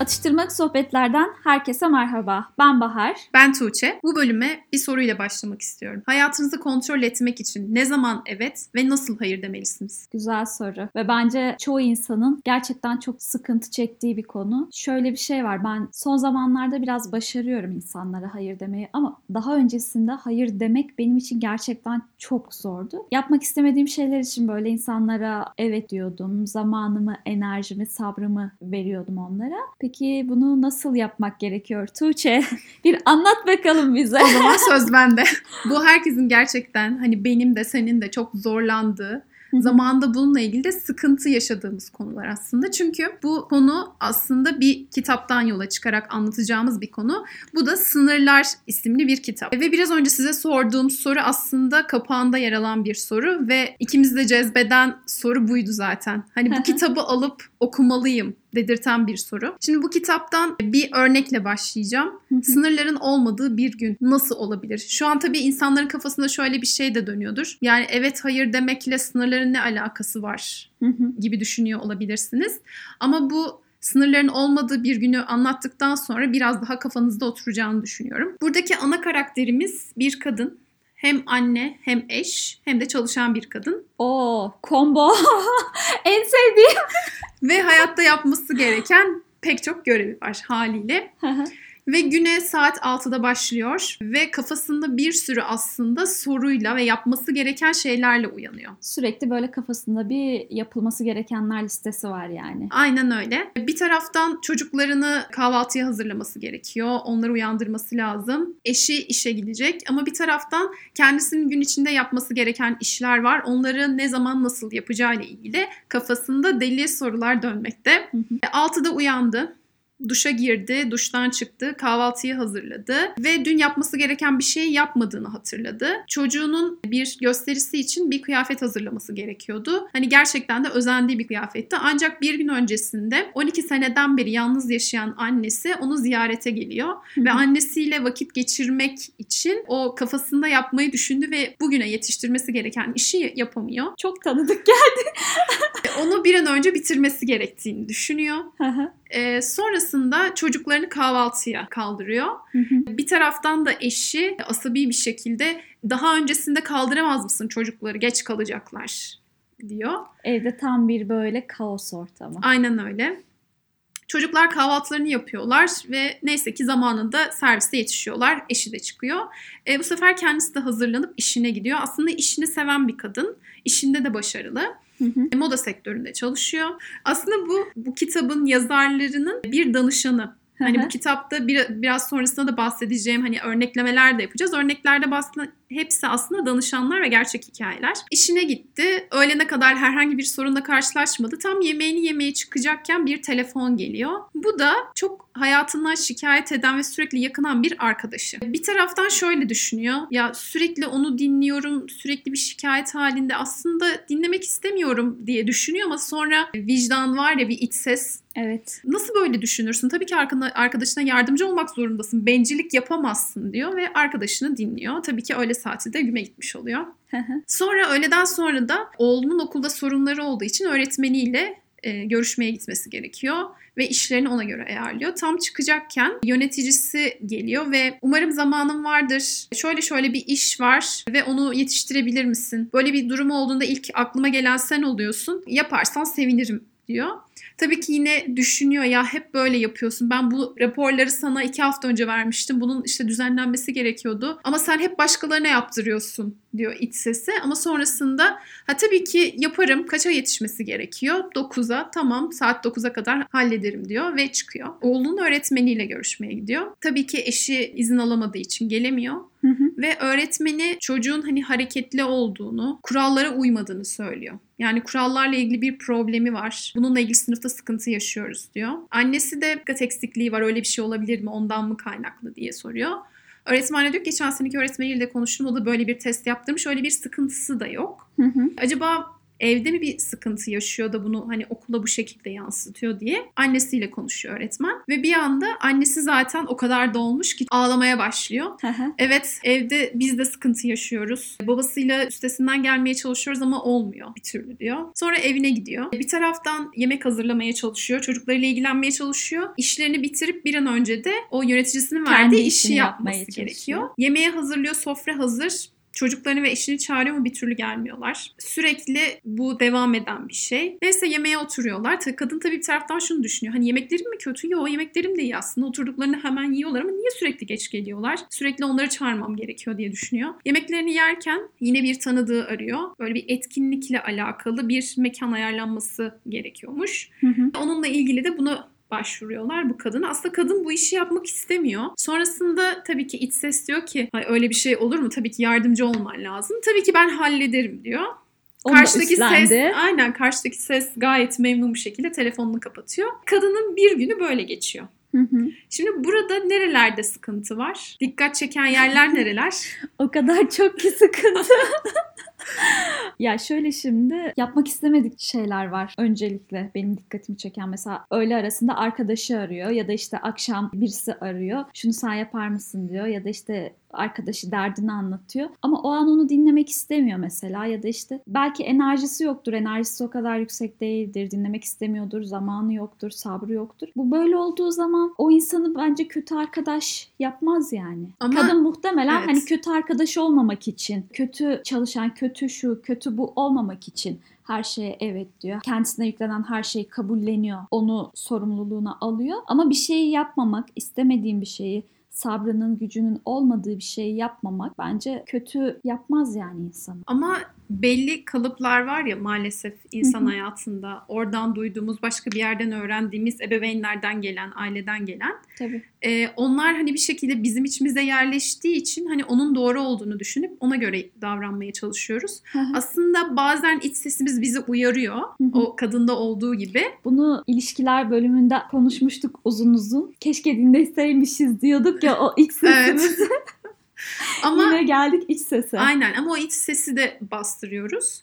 Atıştırmalık sohbetlerden herkese merhaba. Ben Bahar. Ben Tuğçe. Bu bölüme bir soruyla başlamak istiyorum. Hayatınızı kontrol etmek için ne zaman evet ve nasıl hayır demelisiniz? Güzel soru ve bence çoğu insanın gerçekten çok sıkıntı çektiği bir konu. Şöyle bir şey var. Ben son zamanlarda biraz başarıyorum insanlara hayır demeyi ama daha öncesinde hayır demek benim için gerçekten çok zordu. Yapmak istemediğim şeyler için böyle insanlara evet diyordum. Zamanımı, enerjimi, sabrımı veriyordum onlara. Peki bunu nasıl yapmak gerekiyor Tuğçe? Bir anlat bakalım bize. O zaman söz bende. Bu herkesin gerçekten hani benim de senin de çok zorlandığı Zamanında bununla ilgili de sıkıntı yaşadığımız konular aslında. Çünkü bu konu aslında bir kitaptan yola çıkarak anlatacağımız bir konu. Bu da Sınırlar isimli bir kitap. Ve biraz önce size sorduğum soru aslında kapağında yer alan bir soru ve ikimizi de cezbeden soru buydu zaten. Hani bu kitabı alıp okumalıyım dedirten bir soru. Şimdi bu kitaptan bir örnekle başlayacağım. Sınırların olmadığı bir gün nasıl olabilir? Şu an tabii insanların kafasında şöyle bir şey de dönüyordur. Yani evet hayır demekle sınırların ne alakası var gibi düşünüyor olabilirsiniz. Ama bu sınırların olmadığı bir günü anlattıktan sonra biraz daha kafanızda oturacağını düşünüyorum. Buradaki ana karakterimiz bir kadın. Hem anne hem eş hem de çalışan bir kadın. Oo, combo. en sevdiğim. Ve hayatta yapması gereken pek çok görevi var haliyle. Ve güne saat 6'da başlıyor ve kafasında bir sürü aslında soruyla ve yapması gereken şeylerle uyanıyor. Sürekli böyle kafasında bir yapılması gerekenler listesi var yani. Aynen öyle. Bir taraftan çocuklarını kahvaltıya hazırlaması gerekiyor. Onları uyandırması lazım. Eşi işe gidecek ama bir taraftan kendisinin gün içinde yapması gereken işler var. Onları ne zaman nasıl yapacağıyla ilgili kafasında deli sorular dönmekte. 6'da uyandı duşa girdi, duştan çıktı, kahvaltıyı hazırladı ve dün yapması gereken bir şey yapmadığını hatırladı. Çocuğunun bir gösterisi için bir kıyafet hazırlaması gerekiyordu. Hani gerçekten de özendiği bir kıyafetti. Ancak bir gün öncesinde 12 seneden beri yalnız yaşayan annesi onu ziyarete geliyor ve annesiyle vakit geçirmek için o kafasında yapmayı düşündü ve bugüne yetiştirmesi gereken işi yapamıyor. Çok tanıdık geldi. onu bir an önce bitirmesi gerektiğini düşünüyor. E, sonrasında çocuklarını kahvaltıya kaldırıyor. Hı hı. Bir taraftan da eşi asabi bir şekilde daha öncesinde kaldıramaz mısın çocukları geç kalacaklar diyor. Evde tam bir böyle kaos ortamı. Aynen öyle. Çocuklar kahvaltılarını yapıyorlar ve neyse ki zamanında servise yetişiyorlar. Eşi de çıkıyor. E, bu sefer kendisi de hazırlanıp işine gidiyor. Aslında işini seven bir kadın. İşinde de başarılı. Hı hı. Moda sektöründe çalışıyor. Aslında bu bu kitabın yazarlarının bir danışanı. Hani bu kitapta bir, biraz sonrasında da bahsedeceğim hani örneklemeler de yapacağız. Örneklerde bahsedilen hepsi aslında danışanlar ve gerçek hikayeler. İşine gitti. Öğlene kadar herhangi bir sorunla karşılaşmadı. Tam yemeğini yemeye çıkacakken bir telefon geliyor. Bu da çok hayatından şikayet eden ve sürekli yakınan bir arkadaşı. Bir taraftan şöyle düşünüyor. Ya sürekli onu dinliyorum. Sürekli bir şikayet halinde. Aslında dinlemek istemiyorum diye düşünüyor ama sonra vicdan var ya bir iç ses Evet. Nasıl böyle düşünürsün? Tabii ki arkadaşına yardımcı olmak zorundasın. Bencillik yapamazsın diyor ve arkadaşını dinliyor. Tabii ki öyle saati de güme gitmiş oluyor. sonra öğleden sonra da oğlunun okulda sorunları olduğu için öğretmeniyle e, görüşmeye gitmesi gerekiyor ve işlerini ona göre ayarlıyor. Tam çıkacakken yöneticisi geliyor ve umarım zamanım vardır. Şöyle şöyle bir iş var ve onu yetiştirebilir misin? Böyle bir durum olduğunda ilk aklıma gelen sen oluyorsun. Yaparsan sevinirim diyor. Tabii ki yine düşünüyor ya hep böyle yapıyorsun. Ben bu raporları sana iki hafta önce vermiştim. Bunun işte düzenlenmesi gerekiyordu. Ama sen hep başkalarına yaptırıyorsun diyor iç sesi. Ama sonrasında ha tabii ki yaparım. Kaça yetişmesi gerekiyor? 9'a tamam saat 9'a kadar hallederim diyor ve çıkıyor. Oğlunun öğretmeniyle görüşmeye gidiyor. Tabii ki eşi izin alamadığı için gelemiyor. Hı hı. Ve öğretmeni çocuğun hani hareketli olduğunu, kurallara uymadığını söylüyor. Yani kurallarla ilgili bir problemi var. Bununla ilgili sınıfta sıkıntı yaşıyoruz diyor. Annesi de dikkat eksikliği var öyle bir şey olabilir mi ondan mı kaynaklı diye soruyor. Öğretmen diyor ki geçen seneki öğretmeniyle de konuştum o da böyle bir test yaptırmış öyle bir sıkıntısı da yok. Hı hı. Acaba evde mi bir sıkıntı yaşıyor da bunu hani okula bu şekilde yansıtıyor diye annesiyle konuşuyor öğretmen. Ve bir anda annesi zaten o kadar dolmuş ki ağlamaya başlıyor. evet evde biz de sıkıntı yaşıyoruz. Babasıyla üstesinden gelmeye çalışıyoruz ama olmuyor bir türlü diyor. Sonra evine gidiyor. Bir taraftan yemek hazırlamaya çalışıyor. Çocuklarıyla ilgilenmeye çalışıyor. İşlerini bitirip bir an önce de o yöneticisinin Kendi verdiği işini işi yapması gerekiyor. Yemeği hazırlıyor, sofra hazır. Çocuklarını ve eşini çağırıyor ama bir türlü gelmiyorlar. Sürekli bu devam eden bir şey. Neyse yemeğe oturuyorlar. Kadın tabii bir taraftan şunu düşünüyor. Hani yemeklerim mi kötü? Yok yemeklerim de iyi aslında. Oturduklarını hemen yiyorlar ama niye sürekli geç geliyorlar? Sürekli onları çağırmam gerekiyor diye düşünüyor. Yemeklerini yerken yine bir tanıdığı arıyor. Böyle bir etkinlikle alakalı bir mekan ayarlanması gerekiyormuş. Hı hı. Onunla ilgili de bunu başvuruyorlar bu kadına. Aslında kadın bu işi yapmak istemiyor. Sonrasında tabii ki iç ses diyor ki Ay öyle bir şey olur mu? Tabii ki yardımcı olman lazım. Tabii ki ben hallederim diyor. Onu da karşıdaki üstlendi. ses aynen karşıdaki ses gayet memnun bir şekilde telefonunu kapatıyor. Kadının bir günü böyle geçiyor. Hı hı. Şimdi burada nerelerde sıkıntı var? Dikkat çeken yerler nereler? O kadar çok ki sıkıntı. ya şöyle şimdi yapmak istemedik şeyler var. Öncelikle benim dikkatimi çeken mesela öğle arasında arkadaşı arıyor ya da işte akşam birisi arıyor. Şunu sen yapar mısın diyor ya da işte arkadaşı derdini anlatıyor. Ama o an onu dinlemek istemiyor mesela ya da işte belki enerjisi yoktur. Enerjisi o kadar yüksek değildir. Dinlemek istemiyordur. Zamanı yoktur. Sabrı yoktur. Bu böyle olduğu zaman o insanı bence kötü arkadaş yapmaz yani. Ama- Kadın muhtemelen Evet. hani kötü arkadaş olmamak için, kötü çalışan, kötü şu, kötü bu olmamak için her şeye evet diyor. Kendisine yüklenen her şeyi kabulleniyor. Onu sorumluluğuna alıyor. Ama bir şeyi yapmamak, istemediğin bir şeyi sabrının, gücünün olmadığı bir şeyi yapmamak bence kötü yapmaz yani insanı. Ama belli kalıplar var ya maalesef insan Hı hı. hayatında. Oradan duyduğumuz, başka bir yerden öğrendiğimiz, ebeveynlerden gelen, aileden gelen. Tabii. Ee, onlar hani bir şekilde bizim içimize yerleştiği için hani onun doğru olduğunu düşünüp ona göre davranmaya çalışıyoruz. Aslında bazen iç sesimiz bizi uyarıyor. O kadında olduğu gibi. Bunu ilişkiler bölümünde konuşmuştuk uzun uzun. Keşke dinleseymişiz diyorduk ya o ilk sesimiz. Ama Yine geldik iç sese. aynen ama o iç sesi de bastırıyoruz.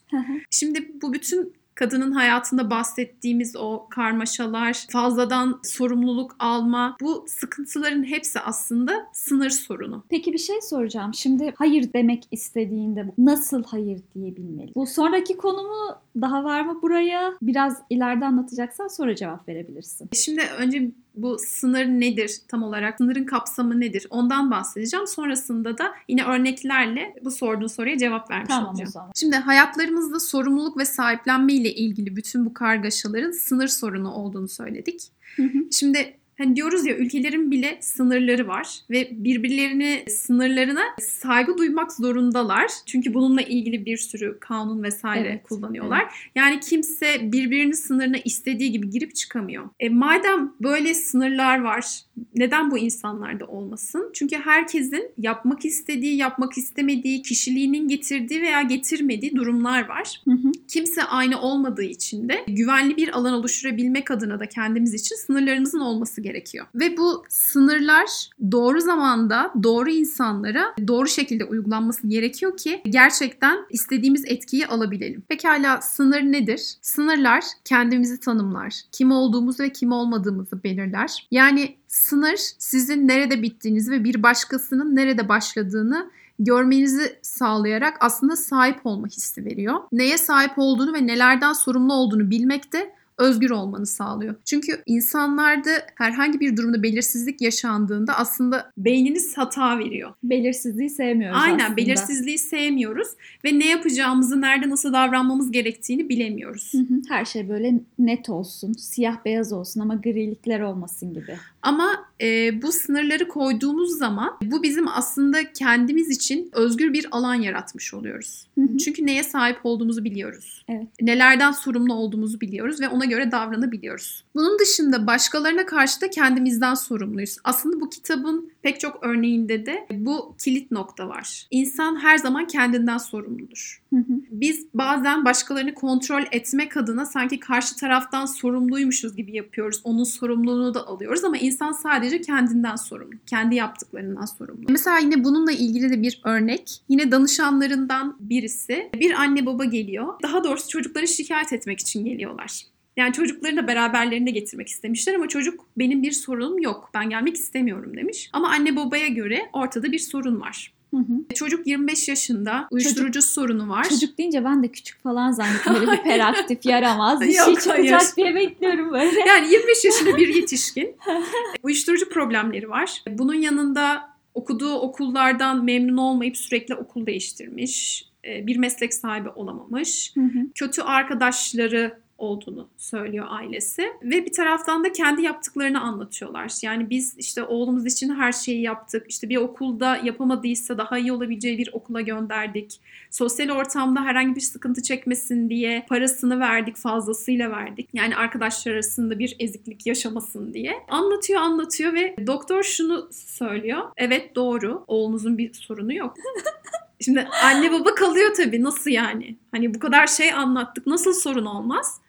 Şimdi bu bütün kadının hayatında bahsettiğimiz o karmaşalar, fazladan sorumluluk alma, bu sıkıntıların hepsi aslında sınır sorunu. Peki bir şey soracağım. Şimdi hayır demek istediğinde nasıl hayır diyebilmeli? Bu sonraki konumu daha var mı buraya? Biraz ileride anlatacaksan sonra cevap verebilirsin. Şimdi önce bu sınır nedir tam olarak? Sınırın kapsamı nedir? Ondan bahsedeceğim. Sonrasında da yine örneklerle bu sorduğun soruya cevap vermiş Tamam o olacağım. zaman. Şimdi hayatlarımızda sorumluluk ve sahiplenme ile ilgili bütün bu kargaşaların sınır sorunu olduğunu söyledik. Hı hı. Şimdi hani diyoruz ya ülkelerin bile sınırları var ve birbirlerine sınırlarına saygı duymak zorundalar. Çünkü bununla ilgili bir sürü kanun vesaire Evet, kullanıyorlar. Yani kimse birbirinin sınırına istediği gibi girip çıkamıyor. E madem böyle sınırlar var, neden bu insanlarda olmasın? Çünkü herkesin yapmak istediği, yapmak istemediği, kişiliğinin getirdiği veya getirmediği durumlar var. Hı hı. Kimse aynı olmadığı için de güvenli bir alan oluşturabilmek adına da kendimiz için sınırlarımızın olması gerekiyor. Ve bu sınırlar doğru zamanda doğru insanlara doğru şekilde uygulanması gerekiyor ki gerçekten istediğimiz etkiyi alabilelim. Pekala sınır nedir? Sınırlar kendimizi tanımlar. Kim olduğumuzu ve kim olmadığımızı belirler. Yani sınır sizin nerede bittiğinizi ve bir başkasının nerede başladığını görmenizi sağlayarak aslında sahip olma hissi veriyor. Neye sahip olduğunu ve nelerden sorumlu olduğunu bilmek de özgür olmanı sağlıyor. Çünkü insanlarda herhangi bir durumda belirsizlik yaşandığında aslında beyniniz hata veriyor. Belirsizliği sevmiyoruz Aynen aslında. belirsizliği sevmiyoruz ve ne yapacağımızı, nerede nasıl davranmamız gerektiğini bilemiyoruz. Hı hı. Her şey böyle net olsun, siyah beyaz olsun ama grilikler olmasın gibi. Ama e, bu sınırları koyduğumuz zaman bu bizim aslında kendimiz için özgür bir alan yaratmış oluyoruz. Hı hı. Çünkü neye sahip olduğumuzu biliyoruz. Evet. Nelerden sorumlu olduğumuzu biliyoruz ve ona ona göre davranabiliyoruz. Bunun dışında başkalarına karşı da kendimizden sorumluyuz. Aslında bu kitabın pek çok örneğinde de bu kilit nokta var. İnsan her zaman kendinden sorumludur. Biz bazen başkalarını kontrol etmek adına sanki karşı taraftan sorumluymuşuz gibi yapıyoruz. Onun sorumluluğunu da alıyoruz ama insan sadece kendinden sorumlu. Kendi yaptıklarından sorumlu. Mesela yine bununla ilgili de bir örnek. Yine danışanlarından birisi. Bir anne baba geliyor. Daha doğrusu çocukları şikayet etmek için geliyorlar. Yani çocuklarını da beraberlerinde getirmek istemişler ama çocuk benim bir sorunum yok. Ben gelmek istemiyorum demiş. Ama anne babaya göre ortada bir sorun var. Hı hı. Çocuk 25 yaşında uyuşturucu sorunu var. Çocuk deyince ben de küçük falan zannettim. Böyle hiperaktif, yaramaz bir Yok, şey çıkacak hayır. diye bekliyorum böyle. Yani 25 yaşında bir yetişkin. Uyuşturucu problemleri var. Bunun yanında okuduğu okullardan memnun olmayıp sürekli okul değiştirmiş. Ee, Bir meslek sahibi olamamış. Hı hı. Kötü arkadaşları olduğunu söylüyor ailesi ve bir taraftan da kendi yaptıklarını anlatıyorlar. Yani biz işte oğlumuz için her şeyi yaptık. İşte bir okulda yapamadıysa daha iyi olabileceği bir okula gönderdik. Sosyal ortamda herhangi bir sıkıntı çekmesin diye parasını verdik, fazlasıyla verdik. Yani arkadaşlar arasında bir eziklik yaşamasın diye. Anlatıyor, anlatıyor ve doktor şunu söylüyor. Evet doğru. Oğlunuzun bir sorunu yok. Şimdi anne baba kalıyor tabii. Nasıl yani? Hani bu kadar şey anlattık. Nasıl sorun olmaz?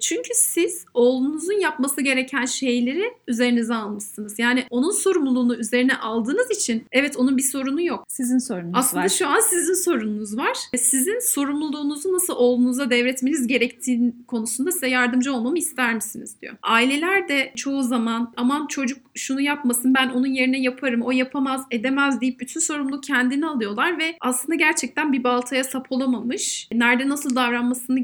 Çünkü siz oğlunuzun yapması gereken şeyleri üzerinize almışsınız. Yani onun sorumluluğunu üzerine aldığınız için evet onun bir sorunu yok. Sizin sorunuz Aslında var. şu an sizin sorununuz var. Ve Sizin sorumluluğunuzu nasıl oğlunuza devretmeniz gerektiği konusunda size yardımcı olmamı ister misiniz diyor. Aileler de çoğu zaman aman çocuk şunu yapmasın ben onun yerine yaparım o yapamaz edemez deyip bütün sorumluluğu kendine alıyorlar ve aslında gerçekten bir baltaya sap olamamış. Nerede nasıl davranmasını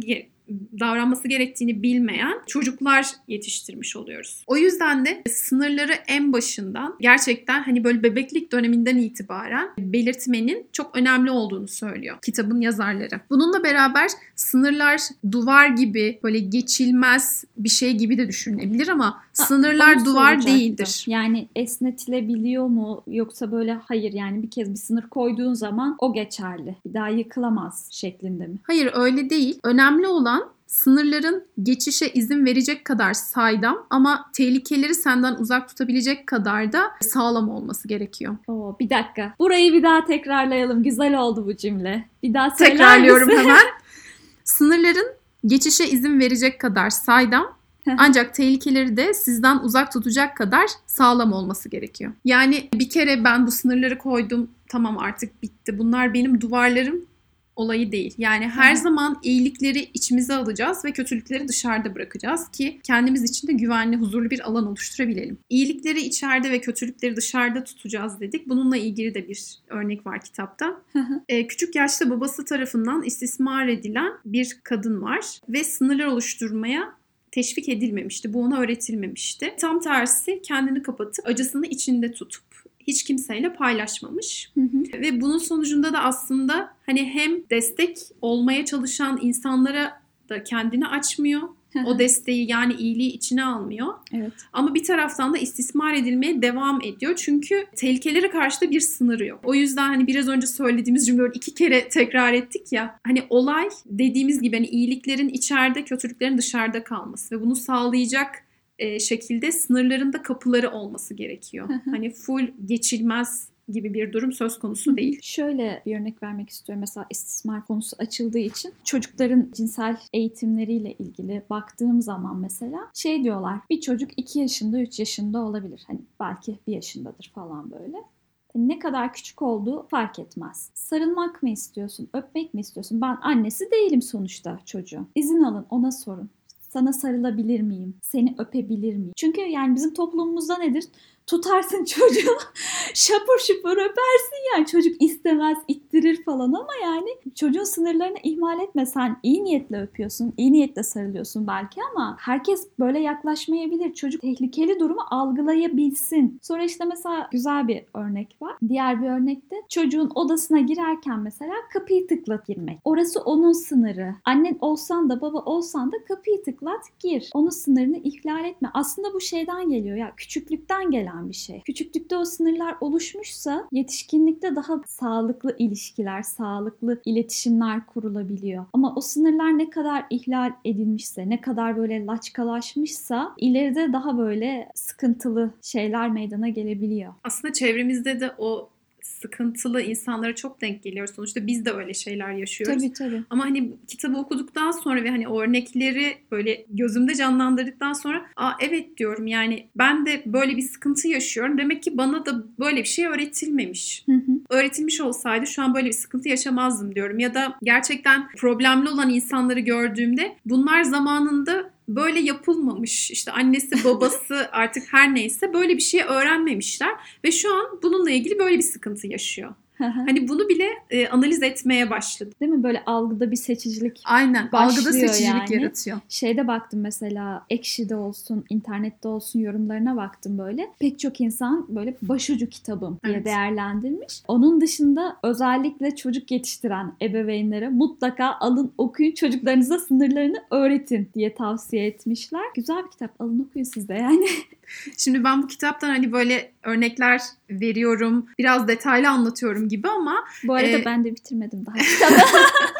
davranması gerektiğini bilmeyen çocuklar yetiştirmiş oluyoruz. O yüzden de sınırları en başından gerçekten hani böyle bebeklik döneminden itibaren belirtmenin çok önemli olduğunu söylüyor kitabın yazarları. Bununla beraber sınırlar duvar gibi böyle geçilmez bir şey gibi de düşünülebilir ama sınırlar Onu duvar soracaktım. değildir. Yani esnetilebiliyor mu yoksa böyle hayır yani bir kez bir sınır koyduğun zaman o geçerli. Bir daha yıkılamaz şeklinde mi? Hayır öyle değil. Önemli olan sınırların geçişe izin verecek kadar saydam ama tehlikeleri senden uzak tutabilecek kadar da sağlam olması gerekiyor. Oo, bir dakika. Burayı bir daha tekrarlayalım. Güzel oldu bu cümle. Bir daha söyler Tekrarlıyorum misin? hemen. Sınırların geçişe izin verecek kadar saydam ancak tehlikeleri de sizden uzak tutacak kadar sağlam olması gerekiyor. Yani bir kere ben bu sınırları koydum tamam artık bitti. Bunlar benim duvarlarım olayı değil. Yani her Hı zaman iyilikleri içimize alacağız ve kötülükleri dışarıda bırakacağız ki kendimiz için de güvenli, huzurlu bir alan oluşturabilelim. İyilikleri içeride ve kötülükleri dışarıda tutacağız dedik. Bununla ilgili de bir örnek var kitapta. Ee, küçük yaşta babası tarafından istismar edilen bir kadın var ve sınırlar oluşturmaya teşvik edilmemişti. Bu ona öğretilmemişti. Tam tersi kendini kapatıp acısını içinde tutup hiç kimseyle paylaşmamış. Hı hı. Ve bunun sonucunda da aslında hani hem destek olmaya çalışan insanlara da kendini açmıyor. O desteği yani iyiliği içine almıyor. evet. Ama bir taraftan da istismar edilmeye devam ediyor. Çünkü tehlikelere karşı da bir sınırı yok. O yüzden hani biraz önce söylediğimiz cümleleri iki kere tekrar ettik ya. Hani olay dediğimiz gibi hani iyiliklerin içeride, kötülüklerin dışarıda kalması ve bunu sağlayacak e, şekilde sınırların da kapıları olması gerekiyor. hani full geçilmez gibi bir durum söz konusu değil. Şöyle bir örnek vermek istiyorum. Mesela istismar konusu açıldığı için çocukların cinsel eğitimleriyle ilgili baktığım zaman mesela şey diyorlar. Bir çocuk 2 yaşında 3 yaşında olabilir. Hani belki 1 yaşındadır falan böyle. Ne kadar küçük olduğu fark etmez. Sarılmak mı istiyorsun, öpmek mi istiyorsun? Ben annesi değilim sonuçta çocuğun. İzin alın, ona sorun. Sana sarılabilir miyim? Seni öpebilir miyim? Çünkü yani bizim toplumumuzda nedir? Tutarsın çocuğu. Şapur şupur öpersin yani. Çocuk istemez ittirir falan ama yani çocuğun sınırlarını ihmal etme. Sen iyi niyetle öpüyorsun iyi niyetle sarılıyorsun belki ama herkes böyle yaklaşmayabilir. Çocuk tehlikeli durumu algılayabilsin. Sonra işte mesela güzel bir örnek var. Diğer bir örnekte çocuğun odasına girerken mesela kapıyı tıklat girmek. Orası onun sınırı. Annen olsan da baba olsan da kapıyı tıklat gir. Onun sınırını ihlal etme. Aslında bu şeyden geliyor ya küçüklükten gelen gelen bir şey. Küçüklükte o sınırlar oluşmuşsa yetişkinlikte daha sağlıklı ilişkiler, sağlıklı iletişimler kurulabiliyor. Ama o sınırlar ne kadar ihlal edilmişse, ne kadar böyle laçkalaşmışsa ileride daha böyle sıkıntılı şeyler meydana gelebiliyor. Aslında çevremizde de o sıkıntılı insanlara çok denk geliyor. Sonuçta biz de öyle şeyler yaşıyoruz. Tabii tabii. Ama hani kitabı okuduktan sonra ve hani örnekleri böyle gözümde canlandırdıktan sonra aa evet diyorum yani ben de böyle bir sıkıntı yaşıyorum. Demek ki bana da böyle bir şey öğretilmemiş. Hı hı. Öğretilmiş olsaydı şu an böyle bir sıkıntı yaşamazdım diyorum. Ya da gerçekten problemli olan insanları gördüğümde bunlar zamanında böyle yapılmamış. İşte annesi babası artık her neyse böyle bir şey öğrenmemişler ve şu an bununla ilgili böyle bir sıkıntı yaşıyor. Hani bunu bile e, analiz etmeye başladı. Değil mi? Böyle algıda bir seçicilik Aynen. Algıda seçicilik yani. yaratıyor. Şeyde baktım mesela Ekşi'de olsun, internette olsun yorumlarına baktım böyle. Pek çok insan böyle başucu kitabım diye Evet. değerlendirmiş. Onun dışında özellikle çocuk yetiştiren ebeveynlere mutlaka alın okuyun çocuklarınıza sınırlarını öğretin diye tavsiye etmişler. Güzel bir kitap alın okuyun siz de yani. Şimdi ben bu kitaptan hani böyle örnekler veriyorum, biraz detaylı anlatıyorum gibi ama Bu arada Ee, ben de bitirmedim daha. Kitabı.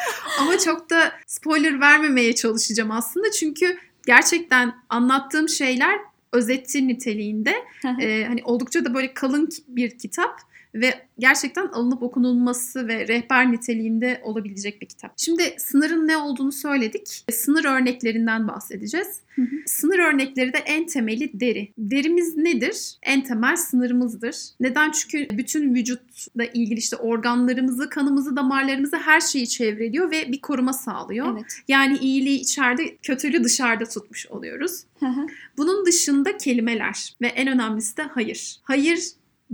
ama çok da spoiler vermemeye çalışacağım aslında. Çünkü gerçekten anlattığım şeyler özeti niteliğinde. Ee, hani oldukça da böyle kalın bir kitap ve gerçekten alınıp okunulması ve rehber niteliğinde olabilecek bir kitap. Şimdi sınırın ne olduğunu söyledik. Sınır örneklerinden bahsedeceğiz. Hı hı. Sınır örnekleri de en temeli deri. Derimiz nedir? En temel sınırımızdır. Neden? Çünkü bütün vücutla ilgili işte organlarımızı, kanımızı, damarlarımızı her şeyi çevreliyor ve bir koruma sağlıyor. evet. Yani iyiliği içeride, kötülüğü dışarıda tutmuş oluyoruz. Hı hı. Bunun dışında kelimeler ve en önemlisi de hayır. Hayır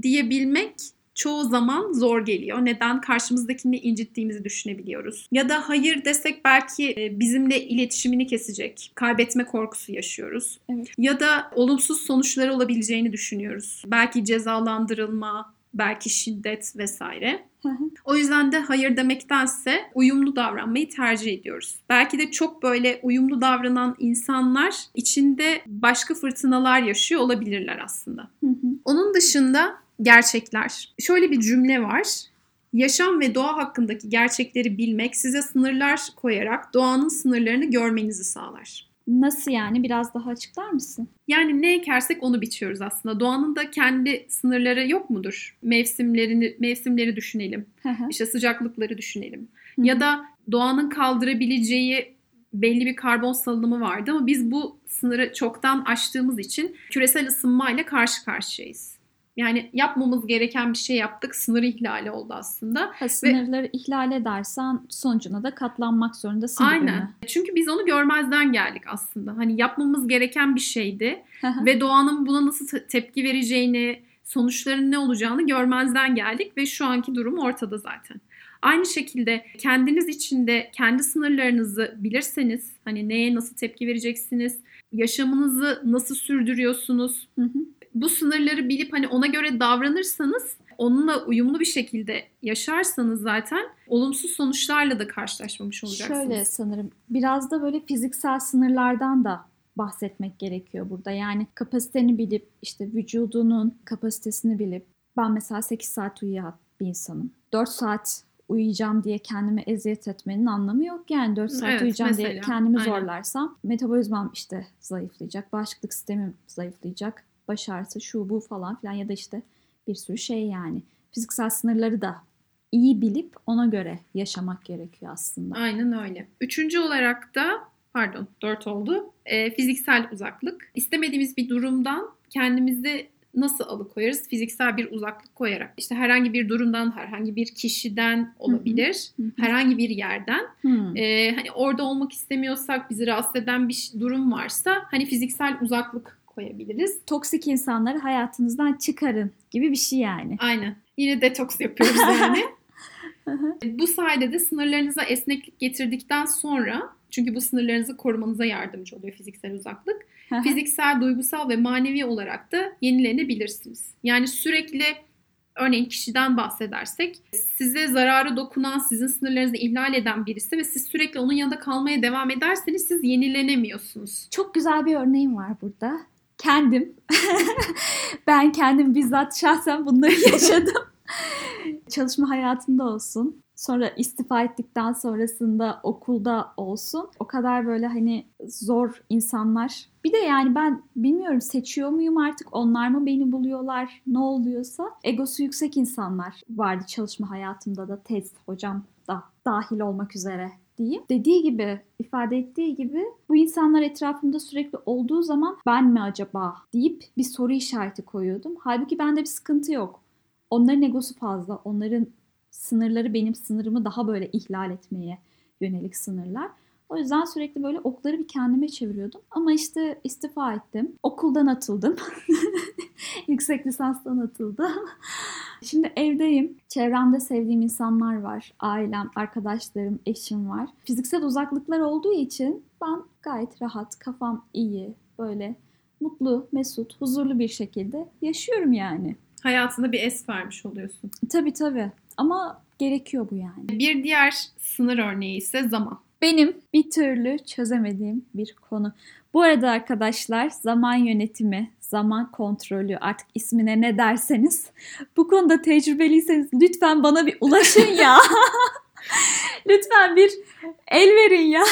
diyebilmek çoğu zaman zor geliyor. Neden? Karşımızdakini incittiğimizi düşünebiliyoruz. Ya da hayır desek belki e, bizimle iletişimini kesecek. Kaybetme korkusu yaşıyoruz. Evet. Ya da olumsuz sonuçları olabileceğini düşünüyoruz. Belki cezalandırılma, belki şiddet vesaire. Hı hı. O yüzden de hayır demektense uyumlu davranmayı tercih ediyoruz. Belki de çok böyle uyumlu davranan insanlar içinde başka fırtınalar yaşıyor olabilirler aslında. Hı. Onun dışında gerçekler. Şöyle bir cümle var. Yaşam ve doğa hakkındaki gerçekleri bilmek size sınırlar koyarak doğanın sınırlarını görmenizi sağlar. Nasıl yani? Biraz daha açıklar mısın? Yani ne ekersek onu biçiyoruz aslında. Doğanın da kendi sınırları yok mudur? Mevsimlerini mevsimleri düşünelim. İşte sıcaklıkları düşünelim. Ya da doğanın kaldırabileceği belli bir karbon salınımı vardı ama biz bu sınırı çoktan aştığımız için küresel ısınmayla karşı karşıyayız. Yani yapmamız gereken bir şey yaptık. Sınır ihlali oldu aslında. Ha, sınırları ihlal edersen sonucuna da katlanmak zorundasın Aynen. mi? Çünkü biz onu görmezden geldik aslında. Hani yapmamız gereken bir şeydi. Ve doğanın buna nasıl te- tepki vereceğini, sonuçların ne olacağını görmezden geldik ve şu anki durum ortada zaten. Aynı şekilde kendiniz için de kendi sınırlarınızı bilirseniz, hani neye nasıl tepki vereceksiniz, yaşamınızı nasıl sürdürüyorsunuz, Hı hı. Bu sınırları bilip hani ona göre davranırsanız, onunla uyumlu bir şekilde yaşarsanız zaten olumsuz sonuçlarla da karşılaşmamış olacaksınız. Şöyle sanırım biraz da böyle fiziksel sınırlardan da bahsetmek gerekiyor burada. Yani kapasiteni bilip işte vücudunun kapasitesini bilip ben mesela 8 saat uyuyan bir insanım. 4 saat uyuyacağım diye kendime eziyet etmenin anlamı yok. Yani 4 saat Evet, uyuyacağım diye mesela. kendimi Aynen. zorlarsam metabolizmam işte zayıflayacak, bağışıklık sistemim zayıflayacak, baş ağrısı şu bu falan filan ya da işte bir sürü şey yani. Fiziksel sınırları da iyi bilip ona göre yaşamak gerekiyor aslında. Aynen öyle. Üçüncü olarak da pardon dört oldu. Ee, fiziksel uzaklık. İstemediğimiz bir durumdan kendimizi nasıl alıkoyarız? Fiziksel bir uzaklık koyarak. İşte herhangi bir durumdan, herhangi bir kişiden olabilir. Hı hı. Herhangi bir yerden. Ee, hani orada olmak istemiyorsak, bizi rahatsız eden bir durum varsa hani fiziksel uzaklık koyabiliriz. Toksik insanları hayatınızdan çıkarın gibi bir şey yani. Aynen. Yine detoks yapıyoruz yani. Bu sayede de sınırlarınıza esneklik getirdikten sonra çünkü bu sınırlarınızı korumanıza yardımcı oluyor fiziksel uzaklık. Fiziksel, duygusal ve manevi olarak da yenilenebilirsiniz. Yani sürekli örneğin kişiden bahsedersek size zararı dokunan, sizin sınırlarınızı ihlal eden birisi ve siz sürekli onun yanında kalmaya devam ederseniz siz yenilenemiyorsunuz. Çok güzel bir örneğim var burada. Kendim. ben kendim bizzat şahsen bunları yaşadım. Çalışma hayatında olsun. Sonra istifa ettikten sonrasında okulda olsun. O kadar böyle hani zor insanlar. Bir de yani ben bilmiyorum seçiyor muyum artık onlar mı beni buluyorlar ne oluyorsa. Egosu yüksek insanlar vardı çalışma hayatımda da tez hocam da dahil olmak üzere diyeyim. Dediği gibi, ifade ettiği gibi bu insanlar etrafımda sürekli olduğu zaman ben mi acaba deyip bir soru işareti koyuyordum. Halbuki bende bir sıkıntı yok. Onların egosu fazla. Onların sınırları benim sınırımı daha böyle ihlal etmeye yönelik sınırlar. O yüzden sürekli böyle okları bir kendime çeviriyordum. Ama işte istifa ettim. Okuldan atıldım. Yüksek lisanstan atıldım. Şimdi evdeyim. Çevremde sevdiğim insanlar var. Ailem, arkadaşlarım, eşim var. Fiziksel uzaklıklar olduğu için ben gayet rahat, kafam iyi, böyle mutlu, mesut, huzurlu bir şekilde yaşıyorum yani. Hayatında bir es vermiş oluyorsun. Tabii tabii. Ama gerekiyor bu yani. Bir diğer sınır örneği ise zaman. Benim bir türlü çözemediğim bir konu. Bu arada arkadaşlar zaman yönetimi, zaman kontrolü artık ismine ne derseniz bu konuda tecrübeliyseniz lütfen bana bir ulaşın ya. lütfen bir el verin ya.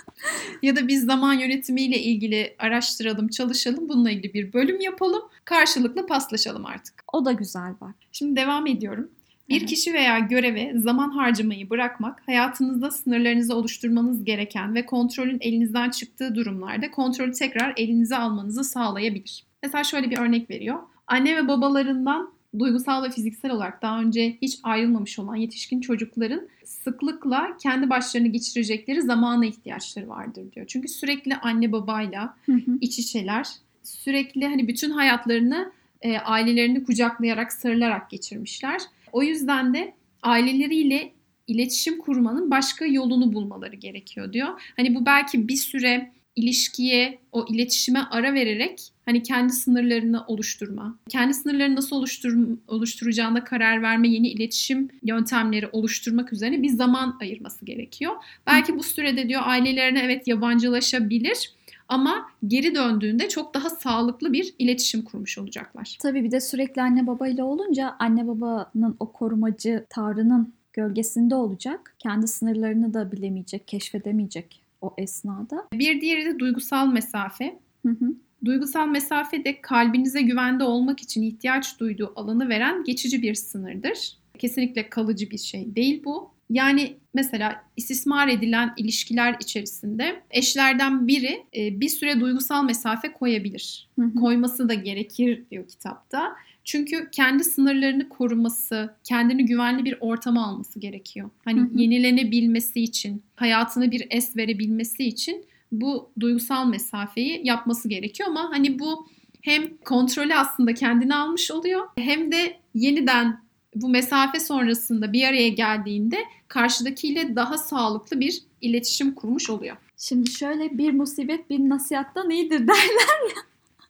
ya da biz zaman yönetimiyle ilgili araştıralım, çalışalım. Bununla ilgili bir bölüm yapalım. Karşılıklı paslaşalım artık. O da güzel bak. Şimdi devam ediyorum. Bir evet. kişi veya göreve zaman harcamayı bırakmak, hayatınızda sınırlarınızı oluşturmanız gereken ve kontrolün elinizden çıktığı durumlarda kontrolü tekrar elinize almanızı sağlayabilir. Mesela şöyle bir örnek veriyor. Anne ve babalarından duygusal ve fiziksel olarak daha önce hiç ayrılmamış olan yetişkin çocukların sıklıkla kendi başlarını geçirecekleri zamana ihtiyaçları vardır diyor. Çünkü sürekli anne babayla iç içeler, sürekli hani bütün hayatlarını e, ailelerini kucaklayarak, sarılarak geçirmişler. O yüzden de aileleriyle iletişim kurmanın başka yolunu bulmaları gerekiyor diyor. Hani bu belki bir süre ilişkiye, o iletişime ara vererek hani kendi sınırlarını oluşturma, kendi sınırlarını nasıl oluştur oluşturacağına karar verme, yeni iletişim yöntemleri oluşturmak üzerine bir zaman ayırması gerekiyor. Belki bu sürede diyor ailelerine evet yabancılaşabilir ama geri döndüğünde çok daha sağlıklı bir iletişim kurmuş olacaklar. Tabii bir de sürekli anne babayla olunca anne babanın o korumacı tavrının gölgesinde olacak. Kendi sınırlarını da bilemeyecek, keşfedemeyecek o esnada. Bir diğeri de duygusal mesafe. Hı hı. Duygusal mesafe de kalbinize güvende olmak için ihtiyaç duyduğu alanı veren geçici bir sınırdır. Kesinlikle kalıcı bir şey değil bu. Yani mesela istismar edilen ilişkiler içerisinde eşlerden biri e, bir süre duygusal mesafe koyabilir. Hı hı. Koyması da gerekir diyor kitapta. Çünkü kendi sınırlarını koruması, kendini güvenli bir ortama alması gerekiyor. Hani hı hı. yenilenebilmesi için, hayatına bir es verebilmesi için bu duygusal mesafeyi yapması gerekiyor ama hani bu hem kontrolü aslında kendine almış oluyor hem de yeniden bu mesafe sonrasında bir araya geldiğinde karşıdakiyle daha sağlıklı bir iletişim kurmuş oluyor. Şimdi şöyle bir musibet bir nasihattan iyidir derler ya.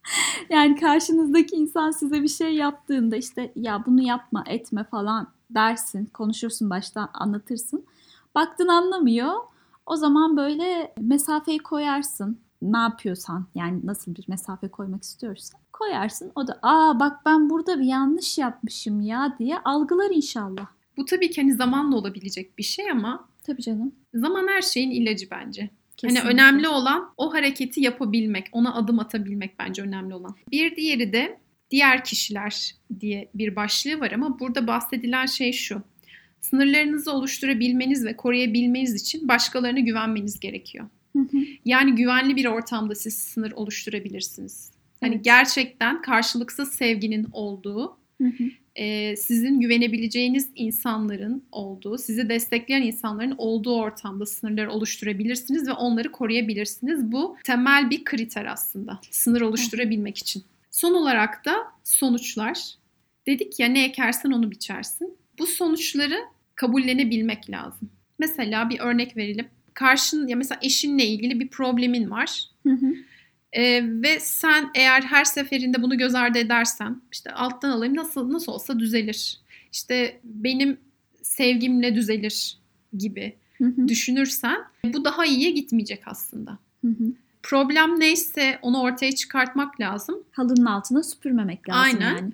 yani karşınızdaki insan size bir şey yaptığında işte ya bunu yapma etme falan dersin konuşursun baştan anlatırsın. Baktın anlamıyor o zaman böyle mesafeyi koyarsın ne yapıyorsan yani nasıl bir mesafe koymak istiyorsan koyarsın. O da aa bak ben burada bir yanlış yapmışım ya diye algılar inşallah. Bu tabii ki hani zamanla olabilecek bir şey ama tabii canım. Zaman her şeyin ilacı bence. Hani Kesinlikle. Hani önemli olan o hareketi yapabilmek, ona adım atabilmek bence önemli olan. Bir diğeri de diğer kişiler diye bir başlığı var ama burada bahsedilen şey şu. Sınırlarınızı oluşturabilmeniz ve koruyabilmeniz için başkalarına güvenmeniz gerekiyor. Yani güvenli bir ortamda siz sınır oluşturabilirsiniz. Hani evet. gerçekten karşılıksız sevginin olduğu, E, sizin güvenebileceğiniz insanların olduğu, sizi destekleyen insanların olduğu ortamda sınırları oluşturabilirsiniz ve onları koruyabilirsiniz. Bu temel bir kriter aslında sınır oluşturabilmek için. Son olarak da sonuçlar. Dedik ya ne ekersen onu biçersin. Bu sonuçları kabullenebilmek lazım. Mesela bir örnek verelim. Karşın ya mesela eşinle ilgili bir problemin var. Hı hı. Ee, ve sen eğer her seferinde bunu göz ardı edersen işte alttan alayım nasıl nasıl olsa düzelir. İşte benim sevgimle düzelir gibi hı hı. düşünürsen bu daha iyiye gitmeyecek aslında. Hı hı. problem neyse onu ortaya çıkartmak lazım. Halının altına süpürmemek lazım Aynen. yani.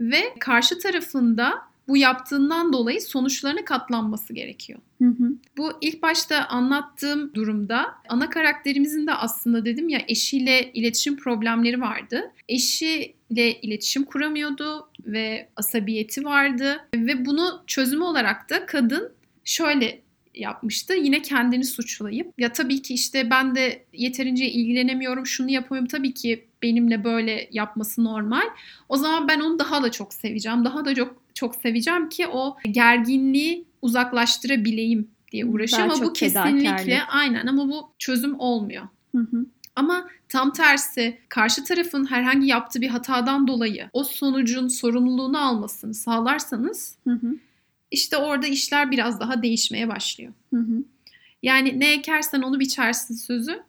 Ve karşı tarafında bu yaptığından dolayı sonuçlarına katlanması gerekiyor. Hı hı. Bu ilk başta anlattığım durumda ana karakterimizin de aslında dedim ya eşiyle iletişim problemleri vardı. Eşiyle iletişim kuramıyordu ve asabiyeti vardı ve bunu çözümü olarak da kadın şöyle yapmıştı. Yine kendini suçlayıp ya tabii ki işte ben de yeterince ilgilenemiyorum, şunu yapamıyorum. Tabii ki benimle böyle yapması normal. O zaman ben onu daha da çok seveceğim. Daha da çok çok seveceğim ki o gerginliği uzaklaştırabileyim diye uğraşıyor Daha ama bu kesinlikle aynen ama bu çözüm olmuyor. Hı hı. Ama tam tersi karşı tarafın herhangi yaptığı bir hatadan dolayı o sonucun sorumluluğunu almasını sağlarsanız Hı hı. işte orada işler biraz daha değişmeye başlıyor. Hı hı. Yani ne ekersen onu biçersin sözü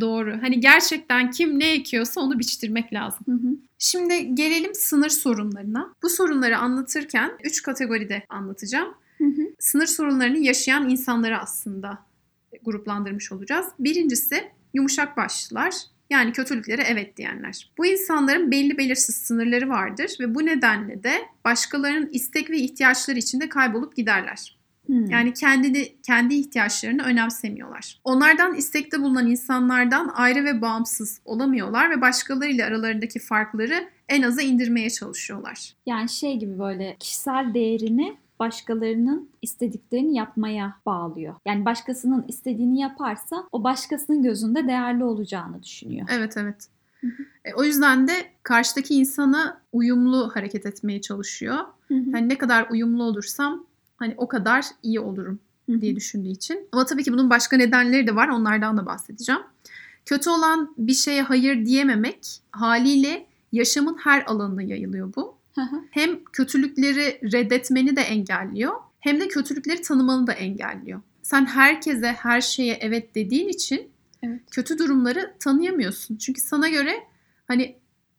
doğru. Hani gerçekten kim ne ekiyorsa onu biçtirmek lazım. Hı hı. Şimdi gelelim sınır sorunlarına. Bu sorunları anlatırken 3 kategoride anlatacağım. Hı hı. Sınır sorunlarını yaşayan insanları aslında gruplandırmış olacağız. Birincisi yumuşak başlılar. Yani kötülüklere evet diyenler. Bu insanların belli belirsiz sınırları vardır ve bu nedenle de başkalarının istek ve ihtiyaçları içinde kaybolup giderler. Hı. Yani kendini kendi ihtiyaçlarını önemsemiyorlar. Onlardan istekte bulunan insanlardan ayrı ve bağımsız olamıyorlar ve başkalarıyla aralarındaki farkları en aza indirmeye çalışıyorlar. Yani şey gibi böyle kişisel değerini başkalarının istediklerini yapmaya bağlıyor. Yani başkasının istediğini yaparsa o başkasının gözünde değerli olacağını düşünüyor. Evet evet. Hı E, o yüzden de karşıdaki insana uyumlu hareket etmeye çalışıyor. Hı hı. Hani ne kadar uyumlu olursam hani o kadar iyi olurum diye düşündüğü için. Ama tabii ki bunun başka nedenleri de var. Onlardan da bahsedeceğim. Kötü olan bir şeye hayır diyememek haliyle yaşamın her alanına yayılıyor bu. Hem kötülükleri reddetmeni de engelliyor hem de kötülükleri tanımanı da engelliyor. Sen herkese her şeye evet dediğin için Evet. kötü durumları tanıyamıyorsun. Çünkü sana göre hani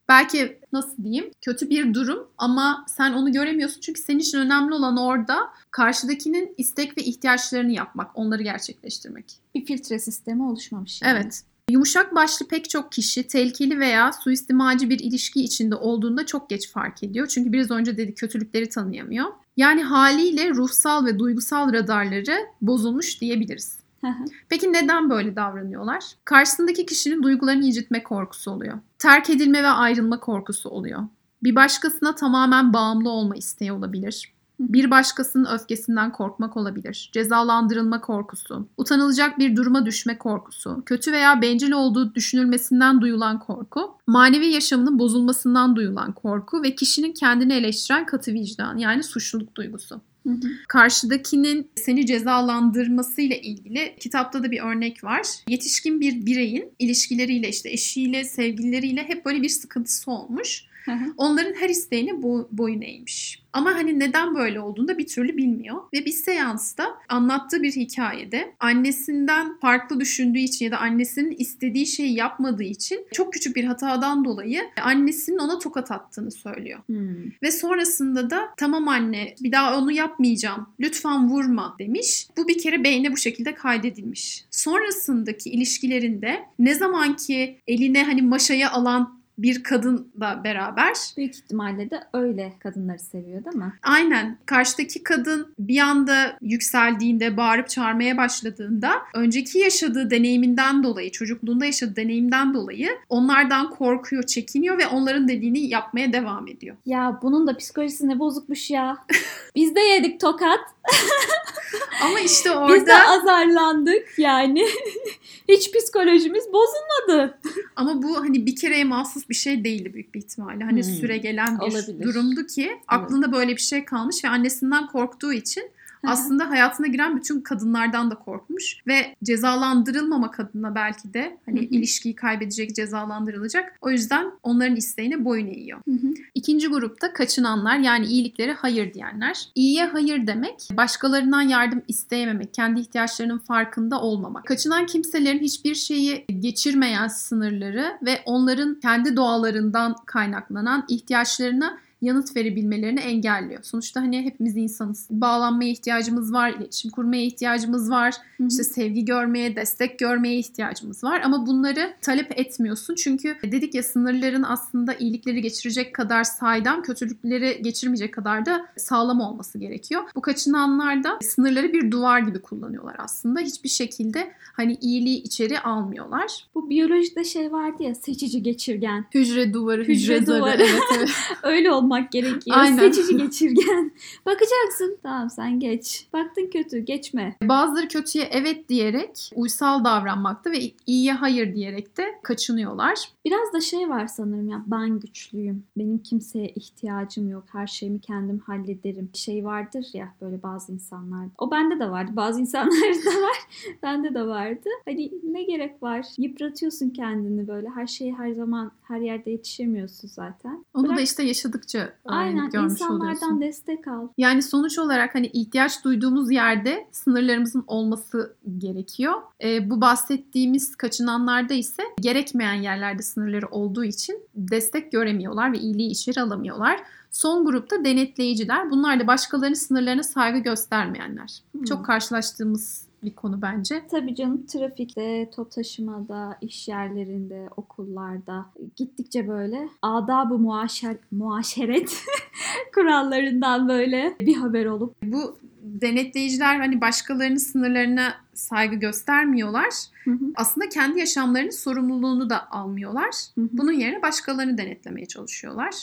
belki nasıl diyeyim kötü bir durum ama sen onu göremiyorsun. Çünkü senin için önemli olan orada karşıdakinin istek ve ihtiyaçlarını yapmak, onları gerçekleştirmek. Bir filtre sistemi oluşmamış. yani. Evet. Yumuşak başlı pek çok kişi tehlikeli veya suistimacı bir ilişki içinde olduğunda çok geç fark ediyor. Çünkü biraz önce dedi kötülükleri tanıyamıyor. Yani haliyle ruhsal ve duygusal radarları bozulmuş diyebiliriz. Peki neden böyle davranıyorlar? Karşısındaki kişinin duygularını incitme korkusu oluyor. Terk edilme ve ayrılma korkusu oluyor. Bir başkasına tamamen bağımlı olma isteği olabilir. Bir başkasının öfkesinden korkmak olabilir. Cezalandırılma korkusu, utanılacak bir duruma düşme korkusu, kötü veya bencil olduğu düşünülmesinden duyulan korku, manevi yaşamının bozulmasından duyulan korku ve kişinin kendini eleştiren katı vicdan yani suçluluk duygusu Karşıdakinin seni cezalandırmasıyla ilgili kitapta da bir örnek var. Yetişkin bir bireyin ilişkileriyle işte eşiyle, sevgilileriyle hep böyle bir sıkıntısı olmuş. Hı hı. Onların her isteğine bo- boyun eğmiş. Ama hani neden böyle olduğunu da bir türlü bilmiyor. Ve bir seansta anlattığı bir hikayede annesinden farklı düşündüğü için ya da annesinin istediği şeyi yapmadığı için çok küçük bir hatadan dolayı annesinin ona tokat attığını söylüyor. Hmm. Ve sonrasında da tamam anne bir daha onu yapmayacağım. Lütfen vurma demiş. Bu bir kere beyne bu şekilde kaydedilmiş. Sonrasındaki ilişkilerinde ne zaman ki eline hani maşayı alan bir kadınla beraber Büyük ihtimalle de öyle kadınları seviyor değil mi? aynen karşıdaki kadın bir anda yükseldiğinde bağırıp çağırmaya başladığında önceki yaşadığı deneyiminden dolayı çocukluğunda yaşadığı deneyimden dolayı onlardan korkuyor, çekiniyor ve onların dediğini yapmaya devam ediyor. Ya bunun da psikolojisi ne bozukmuş ya. Biz de yedik tokat. Ama işte Biz de orada azarlandık yani. Hiç psikolojimiz bozulmadı. Ama bu hani bir kereye mahsus bir şey değildi büyük bir ihtimalle. Hani Hmm. süre gelen bir Olabilir. durumdu ki aklında böyle bir şey kalmış ve annesinden korktuğu için aslında hayatına giren bütün kadınlardan da korkmuş ve cezalandırılmamak adına belki de hani ilişkiyi kaybedecek, cezalandırılacak. O yüzden onların isteğine boyun eğiyor. Hı hı. İkinci grupta kaçınanlar yani iyiliklere hayır diyenler. İyiye hayır demek başkalarından yardım isteyememek, kendi ihtiyaçlarının farkında olmamak. Kaçınan kimselerin hiçbir şeyi geçirmeyen sınırları ve onların kendi doğalarından kaynaklanan ihtiyaçlarına yanıt verebilmelerini engelliyor. Sonuçta hani hepimiz insanız. Bağlanmaya ihtiyacımız var, iletişim kurmaya ihtiyacımız var, Hı hı. işte sevgi görmeye, destek görmeye ihtiyacımız var. Ama bunları talep etmiyorsun. Çünkü dedik ya sınırların aslında iyilikleri geçirecek kadar saydam, kötülükleri geçirmeyecek kadar da sağlam olması gerekiyor. Bu kaçınanlarda sınırları bir duvar gibi kullanıyorlar aslında. Hiçbir şekilde hani iyiliği içeri almıyorlar. Bu biyolojide şey vardı ya seçici geçirgen. Hücre duvarı, hücre, Hücre zarı. duvarı. Evet, evet. Öyle olmak gerekiyor. Aynen. Seçici geçirgen. Bakacaksın. Tamam sen geç. Baktın kötü geçme. Bazıları kötüye evet diyerek uysal davranmakta ve iyiye hayır diyerek de kaçınıyorlar. Biraz da şey var sanırım ya ben güçlüyüm. Benim kimseye ihtiyacım yok. Her şeyimi kendim hallederim. Şey vardır ya böyle bazı insanlarda. O bende de vardı. Bazı insanlarda da var. Bende de vardı. Hani ne gerek var? Yıpratıyorsun kendini böyle. Her şeyi her zaman her yerde yetişemiyorsun zaten. Onu Bırak- da işte yaşadıkça öğrenip Aynen görmüş insanlardan oluyorsun. destek al. Yani sonuç olarak hani ihtiyaç duyduğumuz yerde sınırlarımızın olması gerekiyor. Ee, bu bahsettiğimiz kaçınanlarda ise gerekmeyen yerlerde sınırları olduğu için destek göremiyorlar ve iyiliği içeri alamıyorlar. Son grupta denetleyiciler. Bunlar da başkalarının sınırlarına saygı göstermeyenler. Hmm. Çok karşılaştığımız bir konu bence. Tabii canım trafikte, top taşımada, iş yerlerinde, okullarda gittikçe böyle adab-ı muaşer, muaşeret kurallarından böyle bir haber olup Bu denetleyiciler hani başkalarının sınırlarına saygı göstermiyorlar. Hı hı, Aslında kendi yaşamlarının sorumluluğunu da almıyorlar. hı hı. Bunun yerine başkalarını denetlemeye çalışıyorlar.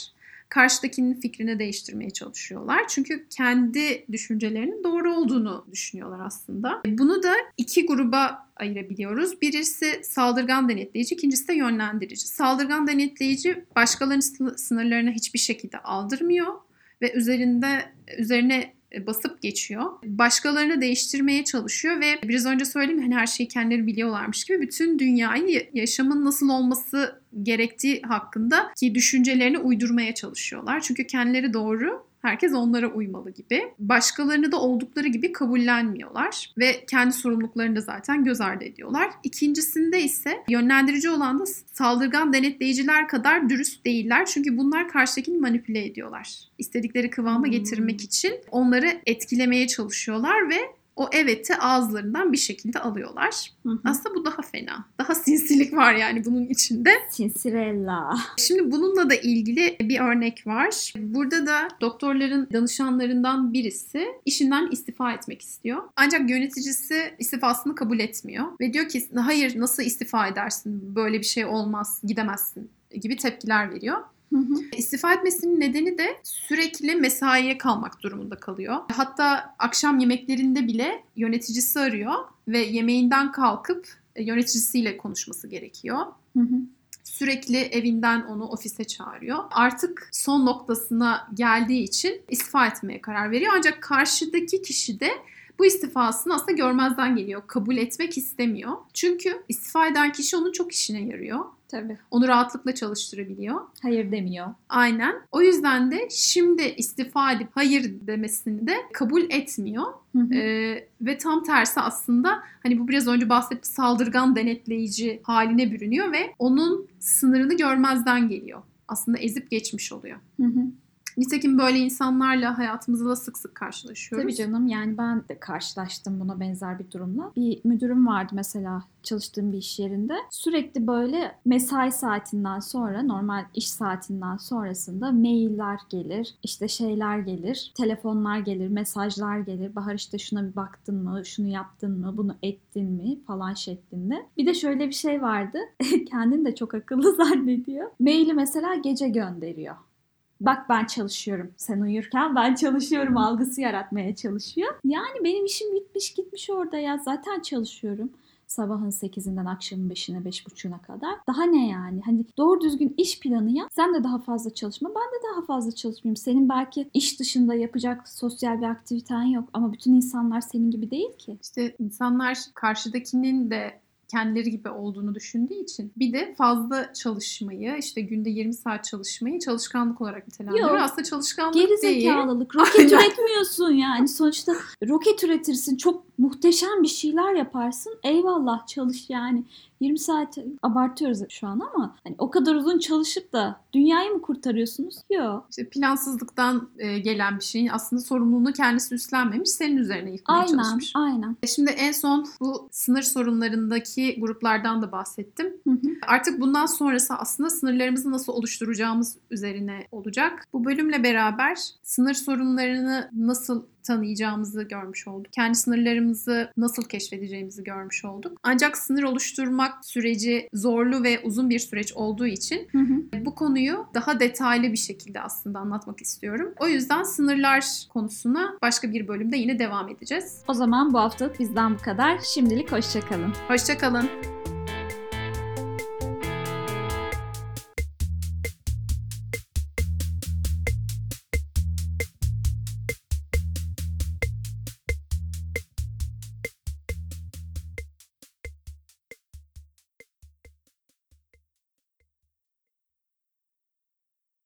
Karşıdakinin fikrini değiştirmeye çalışıyorlar. Çünkü kendi düşüncelerinin doğru olduğunu düşünüyorlar aslında. Bunu da iki gruba ayırabiliyoruz. Birisi saldırgan denetleyici, ikincisi de yönlendirici. Saldırgan denetleyici başkalarının sını- sınırlarına hiçbir şekilde aldırmıyor ve üzerinde üzerine basıp geçiyor. Başkalarını değiştirmeye çalışıyor ve biraz önce söyledim hani her şeyi kendileri biliyorlarmış gibi bütün dünyayı yaşamın nasıl olması gerektiği hakkında ki düşüncelerini uydurmaya çalışıyorlar. Çünkü kendileri doğru, herkes onlara uymalı gibi. Başkalarını da oldukları gibi kabullenmiyorlar ve kendi sorumluluklarını da zaten göz ardı ediyorlar. İkincisinde ise yönlendirici olan da saldırgan denetleyiciler kadar dürüst değiller. Çünkü bunlar karşıdakini manipüle ediyorlar. İstedikleri kıvama Hmm. getirmek için onları etkilemeye çalışıyorlar ve o eveti ağızlarından bir şekilde alıyorlar. Hı hı. Aslında bu daha fena. Daha sinsilik var yani bunun içinde. Cinsirella. Şimdi bununla da ilgili bir örnek var. Burada da doktorların danışanlarından birisi işinden istifa etmek istiyor. Ancak yöneticisi istifasını kabul etmiyor. Ve diyor ki hayır nasıl istifa edersin? Böyle bir şey olmaz, gidemezsin gibi tepkiler veriyor. Hı hı. İstifa etmesinin nedeni de sürekli mesaiye kalmak durumunda kalıyor. Hatta akşam yemeklerinde bile yöneticisi arıyor ve yemeğinden kalkıp e, yöneticisiyle konuşması gerekiyor. Hı hı. Sürekli evinden onu ofise çağırıyor. Artık son noktasına geldiği için istifa etmeye karar veriyor. Ancak karşıdaki kişi de bu istifasını aslında görmezden geliyor. Kabul etmek istemiyor. Çünkü istifa eden kişi onun çok işine yarıyor. Tabii. Onu rahatlıkla çalıştırabiliyor. Hayır demiyor. Aynen. O yüzden de şimdi istifa edip hayır demesini de kabul etmiyor. Hı hı. Ee, ve tam tersi aslında hani bu biraz önce bahsettiğim saldırgan denetleyici haline bürünüyor ve onun sınırını görmezden geliyor. Aslında ezip geçmiş oluyor. Hı hı. Nitekim böyle insanlarla hayatımızda da sık sık karşılaşıyoruz. Tabii canım yani ben de karşılaştım buna benzer bir durumla. Bir müdürüm vardı mesela çalıştığım bir iş yerinde. Sürekli böyle mesai saatinden sonra normal iş saatinden sonrasında mailler gelir, işte şeyler gelir, telefonlar gelir, mesajlar gelir. Bahar işte şuna bir baktın mı, şunu yaptın mı, bunu ettin mi falan şeklinde. Bir de şöyle bir şey vardı. Kendini de çok akıllı zannediyor. Maili mesela gece gönderiyor bak ben çalışıyorum. Sen uyurken ben çalışıyorum algısı yaratmaya çalışıyor. Yani benim işim bitmiş gitmiş orada ya. Zaten çalışıyorum. Sabahın 8'inden akşamın 5'ine 5.30'una kadar. Daha ne yani? Hani doğru düzgün iş planı yap. Sen de daha fazla çalışma. Ben de daha fazla çalışmayayım. Senin belki iş dışında yapacak sosyal bir aktiviten yok. Ama bütün insanlar senin gibi değil ki. İşte insanlar karşıdakinin de kendileri gibi olduğunu düşündüğü için bir de fazla çalışmayı işte günde 20 saat çalışmayı çalışkanlık olarak nitelendiriyor. Yok. Aslında çalışkanlık Geri değil. zekalılık. Roket Aynen. üretmiyorsun yani. Sonuçta roket üretirsin. Çok muhteşem bir şeyler yaparsın. Eyvallah çalış yani. 20 saat abartıyoruz şu an ama hani o kadar uzun çalışıp da dünyayı mı kurtarıyorsunuz? Yok. İşte plansızlıktan e, gelen bir şeyin aslında sorumluluğunu kendisi üstlenmemiş, senin üzerine yıkmaya Aynen, çalışmış. aynen. E, Şimdi en son bu sınır sorunlarındaki gruplardan da bahsettim. Hı hı. Artık bundan sonrası aslında sınırlarımızı nasıl oluşturacağımız üzerine olacak. Bu bölümle beraber sınır sorunlarını nasıl tanıyacağımızı görmüş olduk. Kendi sınırlarımızı nasıl keşfedeceğimizi görmüş olduk. Ancak sınır oluşturmak süreci zorlu ve uzun bir süreç olduğu için Hı hı. bu konuyu daha detaylı bir şekilde aslında anlatmak istiyorum. O yüzden sınırlar konusuna başka bir bölümde yine devam edeceğiz. O zaman bu haftalık bizden bu kadar. Şimdilik hoşçakalın. Hoşçakalın.